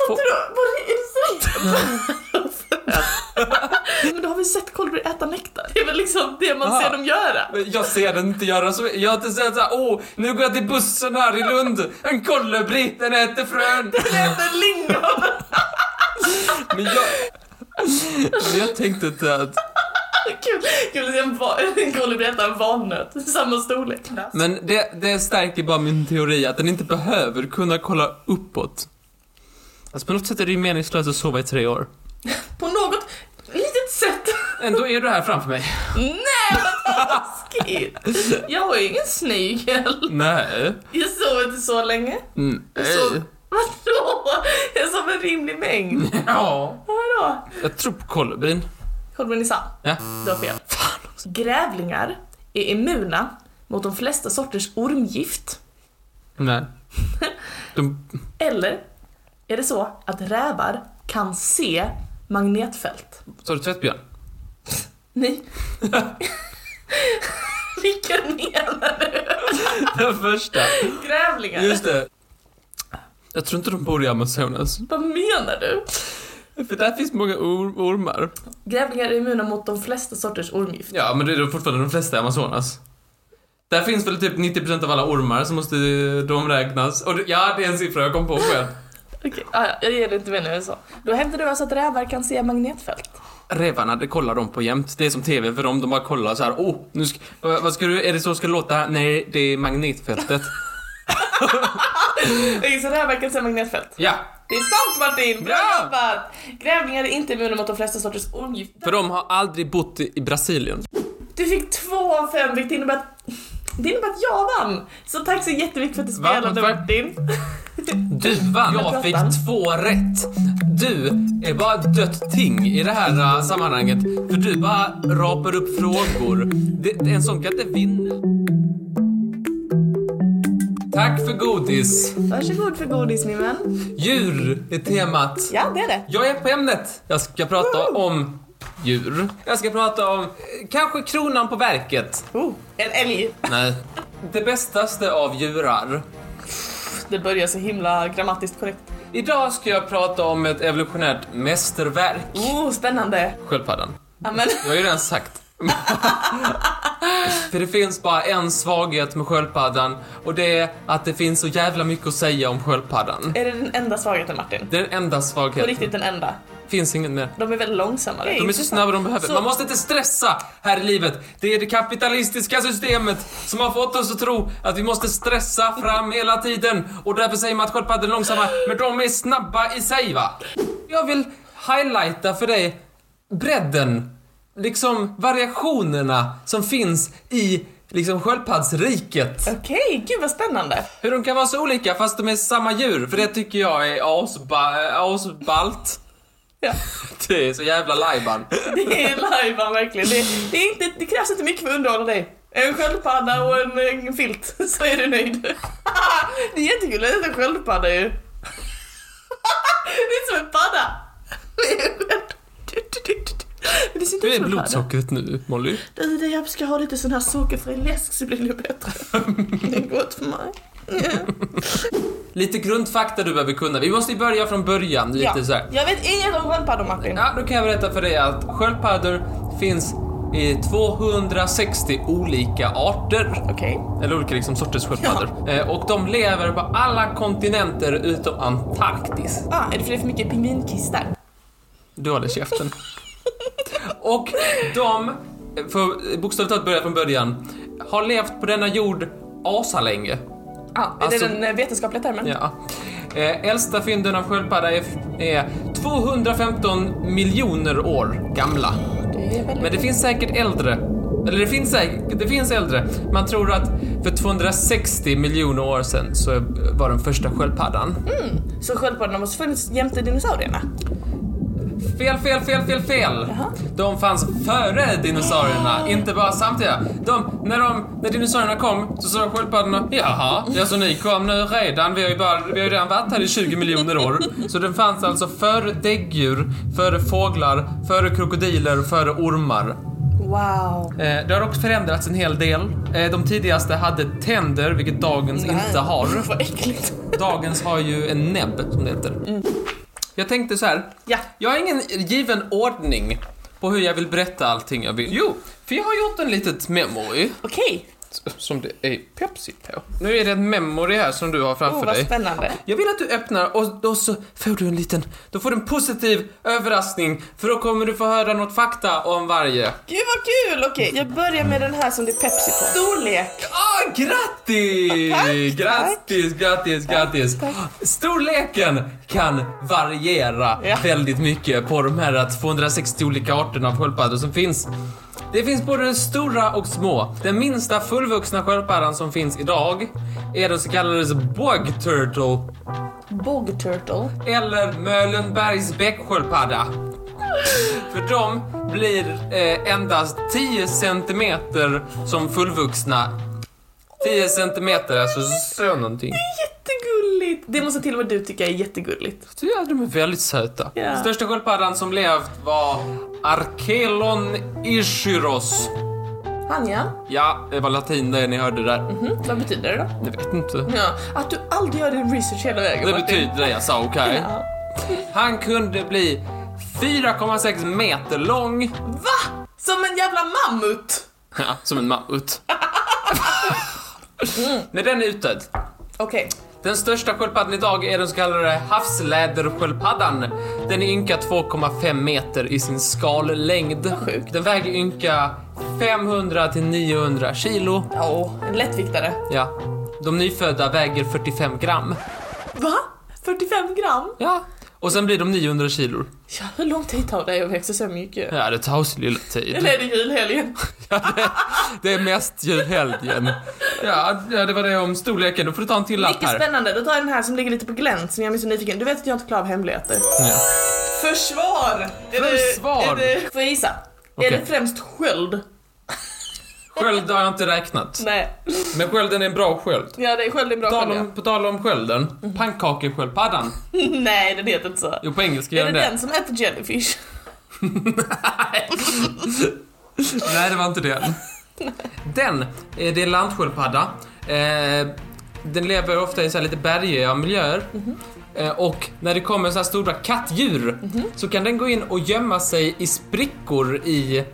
Vad är det? Men då har vi sett kolibri äta nektar. Det är väl liksom det man Ah. ser dem göra. Jag ser den inte göra så. Jag har inte sett såhär, åh, nu går jag till bussen här i Lund. En kolibri, den äter frön. Den äter lingon. Men jag... Men jag tänkte inte att... Kul, kul att se en, en kolibri äta en valnöt. Samma storlek. Men det, det stärker bara min teori att den inte behöver kunna kolla uppåt. Alltså på något sätt är det ju meningslöst att sova i tre år. På något. Ändå är du här framför mig. Nej vad taskigt. Jag är ju ingen snigel. Nej. Jag sov inte så länge. Mm. Jag sov... Vadå? Jag sov en rimlig mängd. Ja. Vadå? Jag tror på kolibrin. Kolibrin är sann. Ja. Du har fel. Grävlingar är immuna mot de flesta sorters ormgift. Nej. De... Eller är det så att rävar kan se magnetfält? Sa du tvättbjörn? Nej. Vilken menar du? Den första. Grävlingar? Just det. Jag tror inte de bor i Amazonas. Vad menar du? För där finns många or- ormar. Grävlingar är immuna mot de flesta sorters ormgift. Ja, men det är då fortfarande de flesta i Amazonas. Där finns väl typ 90% av alla ormar, så måste de räknas. Och ja, det är en siffra jag kom på själv. Okej, ah, ja, jag ger det inte mer nu så. Då hävdar du alltså att rävar kan se magnetfält? Rävarna, det kollar de på jämt. Det är som TV för dem, de bara kollar så här. Oh, nu ska, vad ska du, är det så ska det låta? Nej, det är magnetfältet. Okej, så rävar kan se magnetfält? Ja, Det är sant Martin! Bra jobbat! Grävlingar är inte immuna mot de flesta sorters ormgifter. För de har aldrig bott i i Brasilien. Du fick två av fem vilket innebär att det innebär att jag vann! Så tack så jättemycket för att du spelade Va? Martin. Du vann. Jag fick två rätt. Du är bara dött ting i det här äh, sammanhanget. För du bara rapar upp frågor. Det, en sån kan inte vinna. Tack för godis. Varsågod för godis min vän. Djur är temat. Ja, det är det. Jag är på ämnet. Jag ska prata om djur. Jag ska prata om eh, kanske kronan på verket. Oh, en älg. Nej. Det bästaste av djurar. Det börjar så himla grammatiskt korrekt. Idag ska jag prata om ett evolutionärt mästerverk. Oh, spännande. Sköldpaddan. Ja, men, Jag har ju redan sagt. För det finns bara en svaghet med sköldpaddan och det är att det finns så jävla mycket att säga om sköldpaddan. är det den enda svagheten Martin? Det är den enda På svagheten. riktigt den enda. Finns inget mer. De är väldigt långsammare. De är så snabba de behöver. Så- Man måste inte stressa här i livet. Det är det kapitalistiska systemet som har fått oss att tro att vi måste stressa fram hela tiden. Och därför säger man att sköldpaddor är långsamma, men de är snabba i sig va. Jag vill highlighta för dig bredden, liksom variationerna som finns i liksom sköldpaddsriket. Okej, gud vad spännande. Hur de kan vara så olika fast de är samma djur, för det tycker jag är asba, asballt. Ja, Det är så jävla lajban. det är lajban verkligen. Det, det, är inte, det krävs inte mycket för att underhålla dig. En sköldpadda och en, en filt, så är du nöjd. det är jättekul att äta sköldpadda ju. det är som en padda. Men det ser inte Hur är blodsockret nu, Molly? Du, jag ska ha lite sån här sockerfri läsk så blir det bättre. Det är gott för mig. Lite grundfakta du behöver kunna. Vi måste börja från början, lite Ja. så här. Jag vet inget om sköldpaddor Martin. Ja, då kan jag berätta för dig att sköldpaddor finns i 260 olika arter. Okej. Eller olika liksom sorters sköldpaddor. Eh, och de lever på alla kontinenter utom Antarktis. Ah, är det för det är för mycket pingvinkistar? Du håller käften. och de, för bokstavligt talat börja från början, har levt på denna jord asalänge. Ah, är Alltså- det den eh, vetenskapliga termen? Ja. Eh, äldsta fynden av sköldpadda är, är 215 miljoner år gamla. Det är. Men det finns säkert äldre. Eller det finns säkert, det finns äldre. Man tror att för 260 miljoner år sedan så var den första sköldpaddan. Så sköldpaddorna måste funnits jämte dinosaurierna? Fel, fel, fel, fel, fel! Jaha. De fanns före dinosaurierna, inte bara samtidigt. De, när, de, när dinosaurierna kom så sa sköldpaddorna Jaha, ja så ni kom nu redan, vi har ju, bara, vi har ju redan varit här i 20 miljoner år. Så den fanns alltså före däggdjur, före fåglar, före krokodiler, före ormar. Wow. Eh, det har också förändrats en hel del. Eh, de tidigaste hade tänder, vilket dagens inte har. Vad äckligt. Dagens har ju en näbb, som det heter. Jag tänkte så här. Ja. Jag har ingen given ordning på hur jag vill berätta allting jag vill. Jo, för jag har gjort en litet memory Okej. Som det är Pepsi på. Nu är det en memory här som du har framför Oh, vad dig. spännande. Jag vill att du öppnar och då så får du en liten, då får du en positiv överraskning för då kommer du få höra något fakta om varje. Gud vad kul! Okej, jag börjar med den här som det är Pepsi på. Storlek. Ah, grattis! Tack, grattis, grattis, grattis! Storleken kan variera Ja. väldigt mycket på de här 260 olika arterna av sköldpaddor som finns. Det finns både stora och små. Den minsta fullvuxna sköldpaddan som finns idag är den så kallade bog turtle Bog turtle. eller Mölenbergs bäcksköldpadda. För de blir eh, endast 10 centimeter som fullvuxna. 10 centimeter, alltså så någonting. Jättegulligt. Det måste till och med du tycka är jättegulligt. Ja, de är väldigt söta. Ja. Största sköldpaddan som levt var Arkelon ischiros. Han ja. Ja, det var latin det ni hörde där. Mhm, Vad betyder det då? Jag vet inte. Ja, att du aldrig gör din research hela vägen Det Martin. betyder det jag sa, okej? Ja. Han kunde bli 4,6 meter lång. Va? Som en jävla mammut? Ja, som en mammut. När den är utdöd. Okej. Den största sköldpaddan idag är den så kallade havslädersköldpaddan. Den är ynka 2,5 meter i sin skallängd. sjukt. Den väger ynka 500 till 900 kilo. Ja, en lättviktare. Ja. De nyfödda väger 45 gram. Va? 45 gram? Ja. Och sen blir de 900 kilo. Ja, hur lång tid tar det att växa så mycket? Ja, det tar så lilla tid. Eller är det julhelgen? Ja, det, det är mest julhelgen. Ja, det var det om storleken. Då får du ta en till lapp Mycket här. spännande. Då tar jag den här som ligger lite på glänt som jag är så nyfiken. Du vet att jag inte klarar av hemligheter. Ja. Försvar! Är Försvar. Det, är det, får jag gissa? Okej. Är det främst sköld? Sköld har jag inte räknat. Nej. Men skölden är en bra sköld. Ja, det är sköld är en bra Tal sköld på tal om skölden, pannkakesköldpaddan. ja. Nej, den heter inte så. Jo, på engelska Är gör det den det. den som äter jellyfish? Nej, det var inte den. Den, eh, det är landsköldpadda. Eh, den lever ofta i så här lite bergiga miljöer. Eh, och när det kommer så här stora kattdjur så kan den gå in och gömma sig i sprickor i,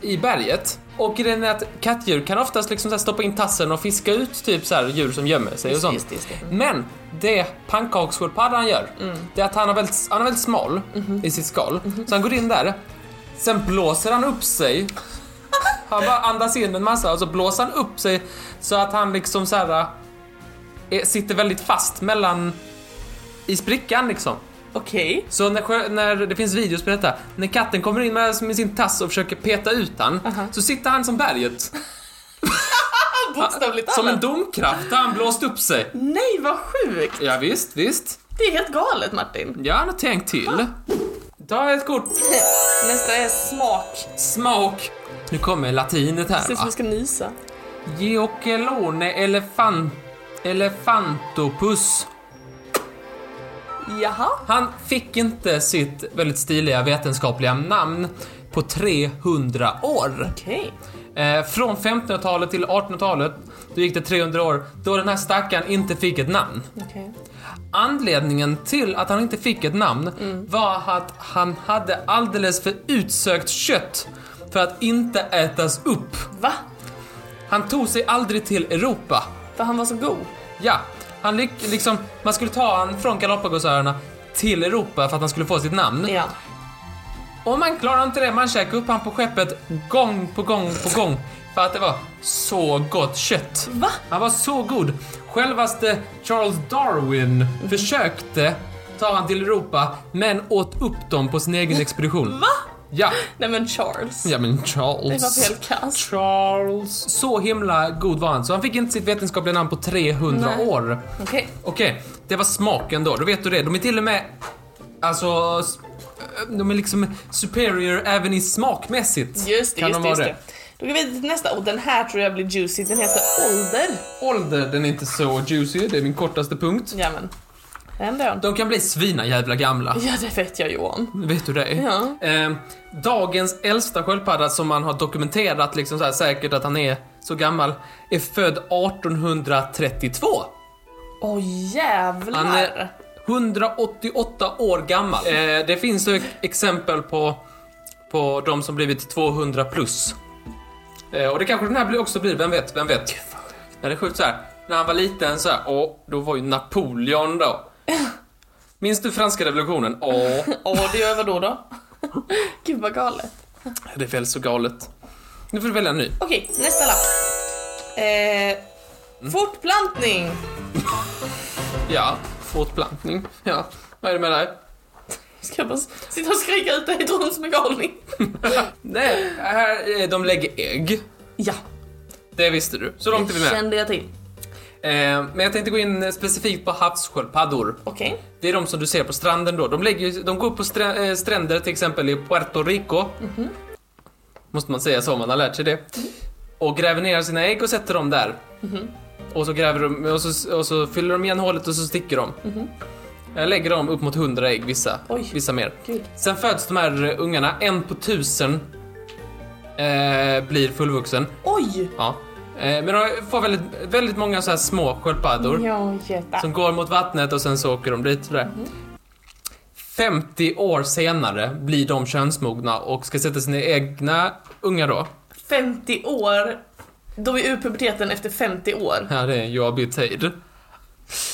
i berget. Och grejen är att kattdjur kan oftast liksom stoppa in tassen och fiska ut typ så här djur som gömmer sig och sånt. Just, just, just. Men det pannkakssköldpaddan gör, det är att han är väldigt, han är väldigt smal i sitt skal. Så han går in där, sen blåser han upp sig. Han bara andas in en massa och så blåser han upp sig så att han liksom så här eh, sitter väldigt fast mellan i sprickan liksom. Okej. Så när, när det finns videos på detta, när katten kommer in med, med sin tass och försöker peta ut han, Aha. så sitter han som berget. Bokstavligt Som en talat. domkraft har han blåst upp sig. Nej, vad sjukt! Ja, visst, visst. Det är helt galet, Martin. Jag har nog tänkt till. Ta ett kort. Nästa är smak. Smak. Nu kommer latinet här som va. jag ska nysa. Geocelone elefant... Elefantopus. Jaha. Han fick inte sitt väldigt stiliga vetenskapliga namn på 300 år. Okej. Eh, från 1500-talet till 1800-talet, då gick det 300 år, då den här stackaren inte fick ett namn. Okej. Anledningen till att han inte fick ett namn var att han hade alldeles för utsökt kött för att inte ätas upp. Va? Han tog sig aldrig till Europa. För han var så god? Ja, han lik, liksom, man skulle ta han från Galapagosöarna till Europa för att han skulle få sitt namn. Ja. Och man klarade inte det, man käkade upp han på skeppet gång på gång på gång. För att det var så gott kött. Va? Han var så god. Självaste Charles Darwin försökte ta han till Europa, men åt upp dem på sin egen expedition. Va? Ja, Nej men Charles. ja men Det Charles. var helt kass. Charles. Så himla god var han, så han fick inte sitt vetenskapliga namn på 300 Nej. år. Okej. Okej, det var smaken då. Då vet du det. De är till och med, alltså, de är liksom superior även i smakmässigt. Just det, Kan just de det, just det. Då går vi vidare till nästa och den här tror jag blir juicy. Den heter ålder. Ålder, den är inte så juicy. Det är min kortaste punkt. Ja men. Ändå. De kan bli svina jävla gamla. Ja det vet jag Johan. Vet du det? Ja. Eh, dagens äldsta sköldpadda som man har dokumenterat liksom så här säkert att han är så gammal är född 1832. Åh jävlar. Han är 188 år gammal. Eh, det finns ju exempel på, på de som blivit 200 plus. Eh, och det kanske den här också blir, vem vet, vem vet. Ja, det är sjukt så här. När han var liten så här, åh, då var ju Napoleon då. Minns du franska revolutionen? Åh, Åh, det gör vad då då? Gud vad galet. det är väl så galet. Nu får du välja en ny. Okej, nästa lapp. Eh, fortplantning. Ja, fortplantning. Ja, vad är det med dig? Ska jag bara sitta och skrika ut det i Trons med galning? Nej, här, eh, de lägger ägg. Ja, Det visste du. Så långt är vi det med. kände jag till. Eh, men jag tänkte gå in specifikt på havssköldpaddor. Okej. Det är de som du ser på stranden då. De, lägger, de går upp på eh, stränder till exempel i Puerto Rico. Måste man säga så om man har lärt sig det. Och gräver ner sina ägg och sätter dem där. Och så gräver de, och så, och så fyller de igen hålet och så sticker de. Jag lägger dem upp mot 100 ägg, vissa. Oj. Vissa mer. Gud. Sen föds de här ungarna, en på tusen eh, blir fullvuxen. Oj! Ja. Eh, men de får väldigt, väldigt många så här små sköldpaddor. Ja. Som går mot vattnet och sen så åker de dit sådär. 50 år senare blir de könsmogna och ska sätta sina egna ungar då. 50 år. Då är vi ur puberteten efter 50 år. Ja, det är Joabit Tid.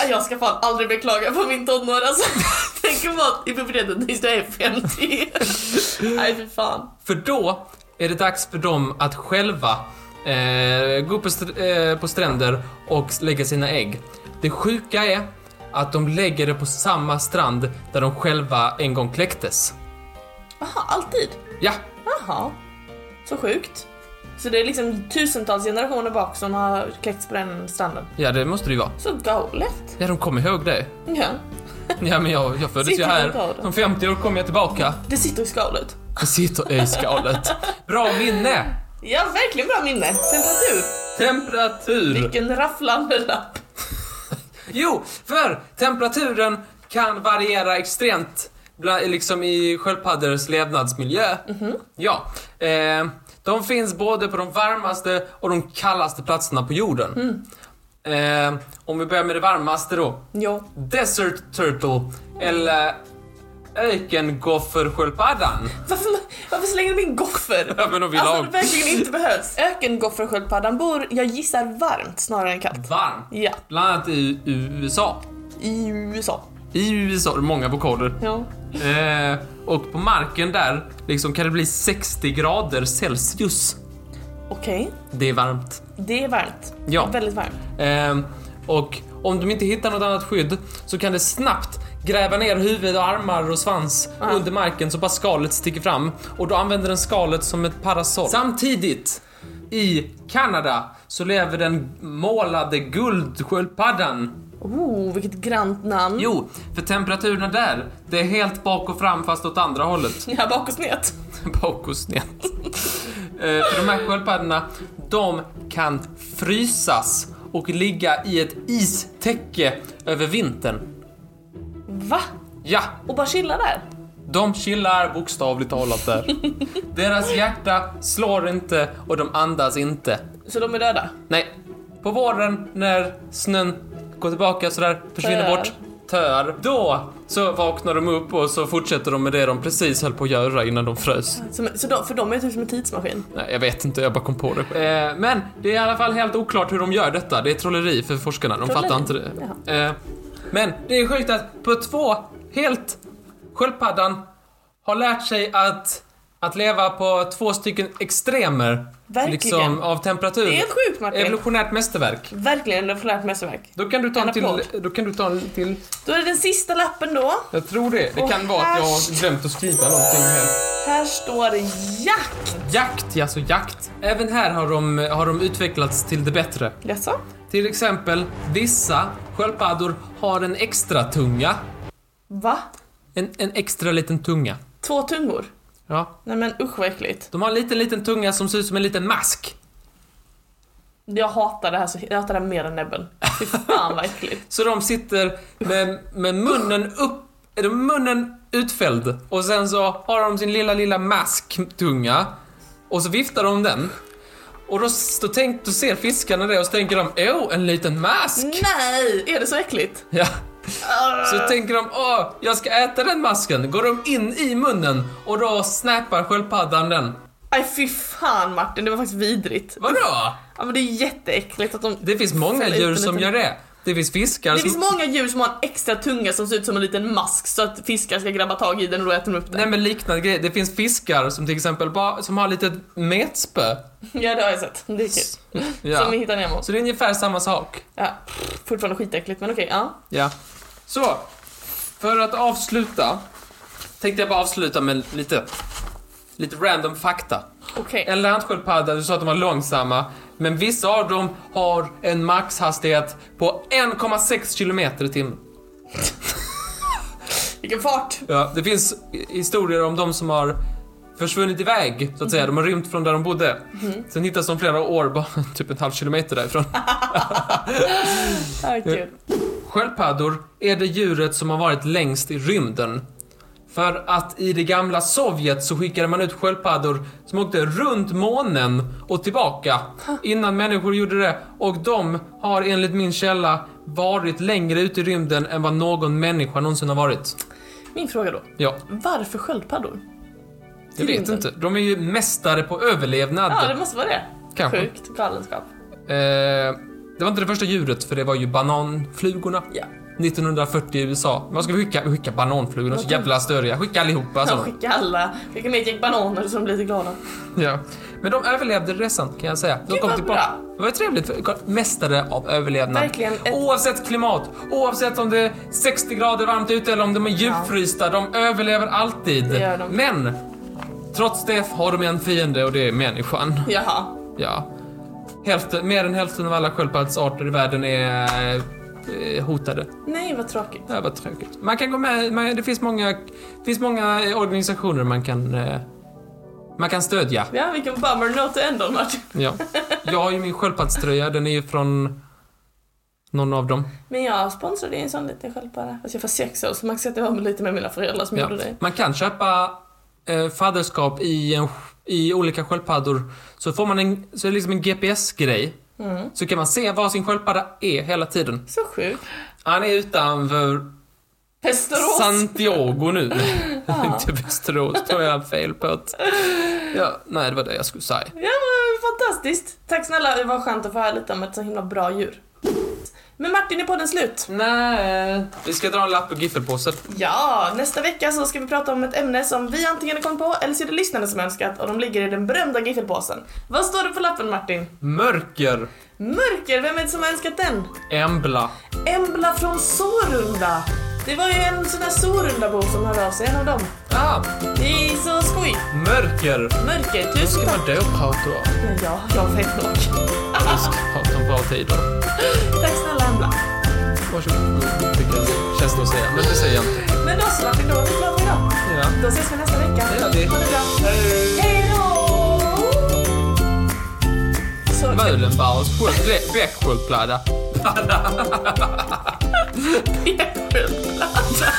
Ah, Jag ska fan aldrig beklaga på min tonår alltså. Tänk att vara i puberteten tills du är 50. Nej fy fan. För då är det dags för dem att själva eh, gå upp på, str- eh, på stränder och lägga sina ägg. Det sjuka är att de lägger det på samma strand där de själva en gång kläcktes. Aha, alltid? Ja, Jaha. Så sjukt. Så det är liksom tusentals generationer bak som har kläckts på den stranden. ja det måste det ju vara. Så galet. Ja, de kommer ihåg det. Ja. Ja, men jag, jag föddes ju här. Om 50 år kommer jag tillbaka. Det sitter i skalet. Det sitter i skalet. Bra minne! Ja, verkligen bra minne. Temperatur. Temperatur. Vilken rafflande lapp. Jo, för temperaturen kan variera extremt liksom i sköldpaddors levnadsmiljö. Ja. Eh, de finns både på de varmaste och de kallaste platserna på jorden. Eh, om vi börjar med det varmaste då. Jo. Desert Turtle, eller ökengoffersköldpaddan. Varför, varför slänger du in goffer? Ja, men de vill alltså ha- det verkligen inte behövs. Ökengoffersköldpaddan bor, jag gissar varmt snarare än kallt. Varm. Ja, Bland annat i USA. i USA. I USA, många vokaler. Ja. Eh, och på marken där liksom kan det bli 60 grader Celsius. Okej, Det är varmt. det är varmt. Ja. Det är väldigt varmt. Eh, och om de inte hittar något annat skydd så kan det snabbt gräva ner huvud och armar och svans Ja. under marken så bara skalet sticker fram. Och då använder den skalet som ett parasoll. Samtidigt i Kanada så lever den målade guldsköldpaddan. Oh, vilket grant namn. Jo, för temperaturerna där, det är helt bak och fram fast åt andra hållet. Ja, bak och snet. bak och snett. Eh, för de här sköldpaddorna, de kan frysas och ligga i ett istäcke över vintern. Va? Ja, Och bara chilla där? de chillar bokstavligt talat där. Deras hjärta slår inte och de andas inte. Så de är döda? Nej, på våren när snön går tillbaka sådär, försvinner Töar. bort, töar, då så vaknar de upp och så fortsätter de med det de precis höll på att göra innan de frös. Som, så de, för de är typ som en tidsmaskin? Nej, jag vet inte, jag bara kom på det. Eh, men det är i alla fall helt oklart hur de gör detta. Det är trolleri för forskarna, de Trolleri? fattar inte det. Eh, men det är sjukt att på två helt sköldpaddan har lärt sig att, att leva på två stycken extremer. Verkligen. Liksom, av temperatur. Det är sjukt Martin. Evolutionärt mästerverk. Verkligen ett revolutionärt mästerverk. Då kan du ta en En till, då kan du ta en till. Då är det den sista lappen då. Jag tror det. Det Och kan vara att jag har glömt att skriva någonting här. Här står det jakt. Jakt, ja så jakt. Även här har de, har de utvecklats till det bättre. Jaså? Till exempel, vissa sköldpaddor har en extra tunga. Va? En, en extra liten tunga. Två tungor? Ja. Nej men usch vad äckligt. De har en liten, liten tunga som ser ut som en liten mask. Jag hatar det här så jag hatar det här mer än näbben. Fy fan vad äckligt. Så de sitter med, med munnen upp, eller munnen utfälld. Och sen så har de sin lilla, lilla masktunga. Och så viftar de den. Och då, då, tänk, då ser fiskarna det och så tänker de, åh, en liten mask. Nej! Är det så äckligt? Ja. Ah. Så tänker de, åh, jag ska äta den masken. Går de in i munnen och då snappar sköldpaddan den. Nej fy fan Martin, det var faktiskt vidrigt. Vadå? Ja men det är jätteäckligt att de... Det finns många djur som liten- gör det. Det finns fiskar Det som... finns många djur som har en extra tunga som ser ut som en liten mask så att fiskar ska grabba tag i den och då äter de upp den. Nej men liknande grejer. Det finns fiskar som till exempel bara, som har lite metspö. Ja det har jag sett, det är kul. Som Ja. vi hittar Nemo. Så det är ungefär samma sak. Ja, fortfarande skitäckligt men okej, ja. Ja. Så, för att avsluta tänkte jag bara avsluta med lite, lite random fakta. Okej. En landsköldpadda, du sa att de var långsamma, men vissa av dem har en maxhastighet på 1,6 km i timmen. Vilken fart! Ja, det finns historier om de som har försvunnit iväg, så att säga. De har rymt från där de bodde. Sen hittas de flera år, bara typ en halv kilometer därifrån. Sköldpaddor är det djuret som har varit längst i rymden. För att i det gamla Sovjet så skickade man ut sköldpaddor som åkte runt månen och tillbaka innan människor gjorde det. Och de har enligt min källa varit längre ute i rymden än vad någon människa någonsin har varit. Min fråga då. Ja, Varför sköldpaddor? jag vet inte. De är ju mästare på överlevnad. Ja, det måste vara det. Kanske. Sjukt galenskap. Eh, det var inte det första djuret, för det var ju bananflugorna. Ja. 1940 i USA. Vad ska vi skicka? Vi skickar bananflugor, de är så jävla störiga. Skicka allihopa Jag så. skickar alla, skicka ner ett gäng bananer de blir lite glada. Ja. Men de överlevde resan kan jag säga. De Gud, kom vad tillbaka. bra. Det var trevligt. Mästare av överlevnad. Verkligen ett- Oavsett klimat, oavsett om det är 60 grader varmt ute eller om de är djupfrysta, de överlever alltid. Det gör de. Men, trots det har de en fiende och det är människan. Jaha. Ja. Hälften, mer än hälften av alla sköldpaddsarter i världen är hotade. Nej, vad tråkigt. Det här var tråkigt. Man kan gå med, man, det finns många, det finns många eh, organisationer man kan, eh, man kan stödja. Ja, vilken bummer note to end on, Martin. Ja. Jag har ju min sköldpaddströja, den är ju från någon av dem. Men jag sponsrade en sån liten sköldpadda. Alltså jag får sex år, så man kan säga att var lite med mina föräldrar som Ja. gjorde det. Man kan köpa eh, fadderskap i, en, i olika sköldpaddor. Så får man en, så är det liksom en GPS-grej. Mm. Så kan man se var sin sköldpadda är hela tiden. Så sjukt. Han är utanför Västerås. Santiago nu. Inte Västerås, tror jag fel på att... Ja, nej, det var det jag skulle säga. Ja, men fantastiskt. Tack snälla, det var skönt att få höra lite om ett så himla bra djur. Men Martin, är podden slut? Nej. Vi ska dra en lapp och giffelpåsen. Ja, nästa vecka så ska vi prata om ett ämne som vi antingen har kommit på eller så är det lyssnarna som önskat och de ligger i den berömda giffelpåsen. Vad står det på lappen Martin? Mörker. Mörker, vem är det som har önskat den? Embla. Embla från Sårunda. Det var ju en sån där Sårundabo som hörde av sig, en av dem. Ah, Det är så skoj. mörker. Mörker, Hur tusen ska tack. man då prata om? Ja, jag vet nog. Vi ska prata om bra tider. Tack snälla. Varsågod. Det. Känns det att säga. Men det säger jag inte. Men då så, då är vi klara idag. Ja. Då ses vi nästa vecka. Ja, det. Ha det bra. Hej. Hej då! Möhlenbauers becksköldpadda. Bläcksköldpadda.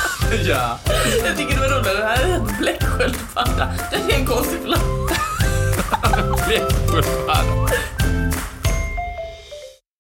ja. Jag tycker det var roligare. Det här är en bläcksköldpadda. Det är en konstig platta. bläcksköldpadda.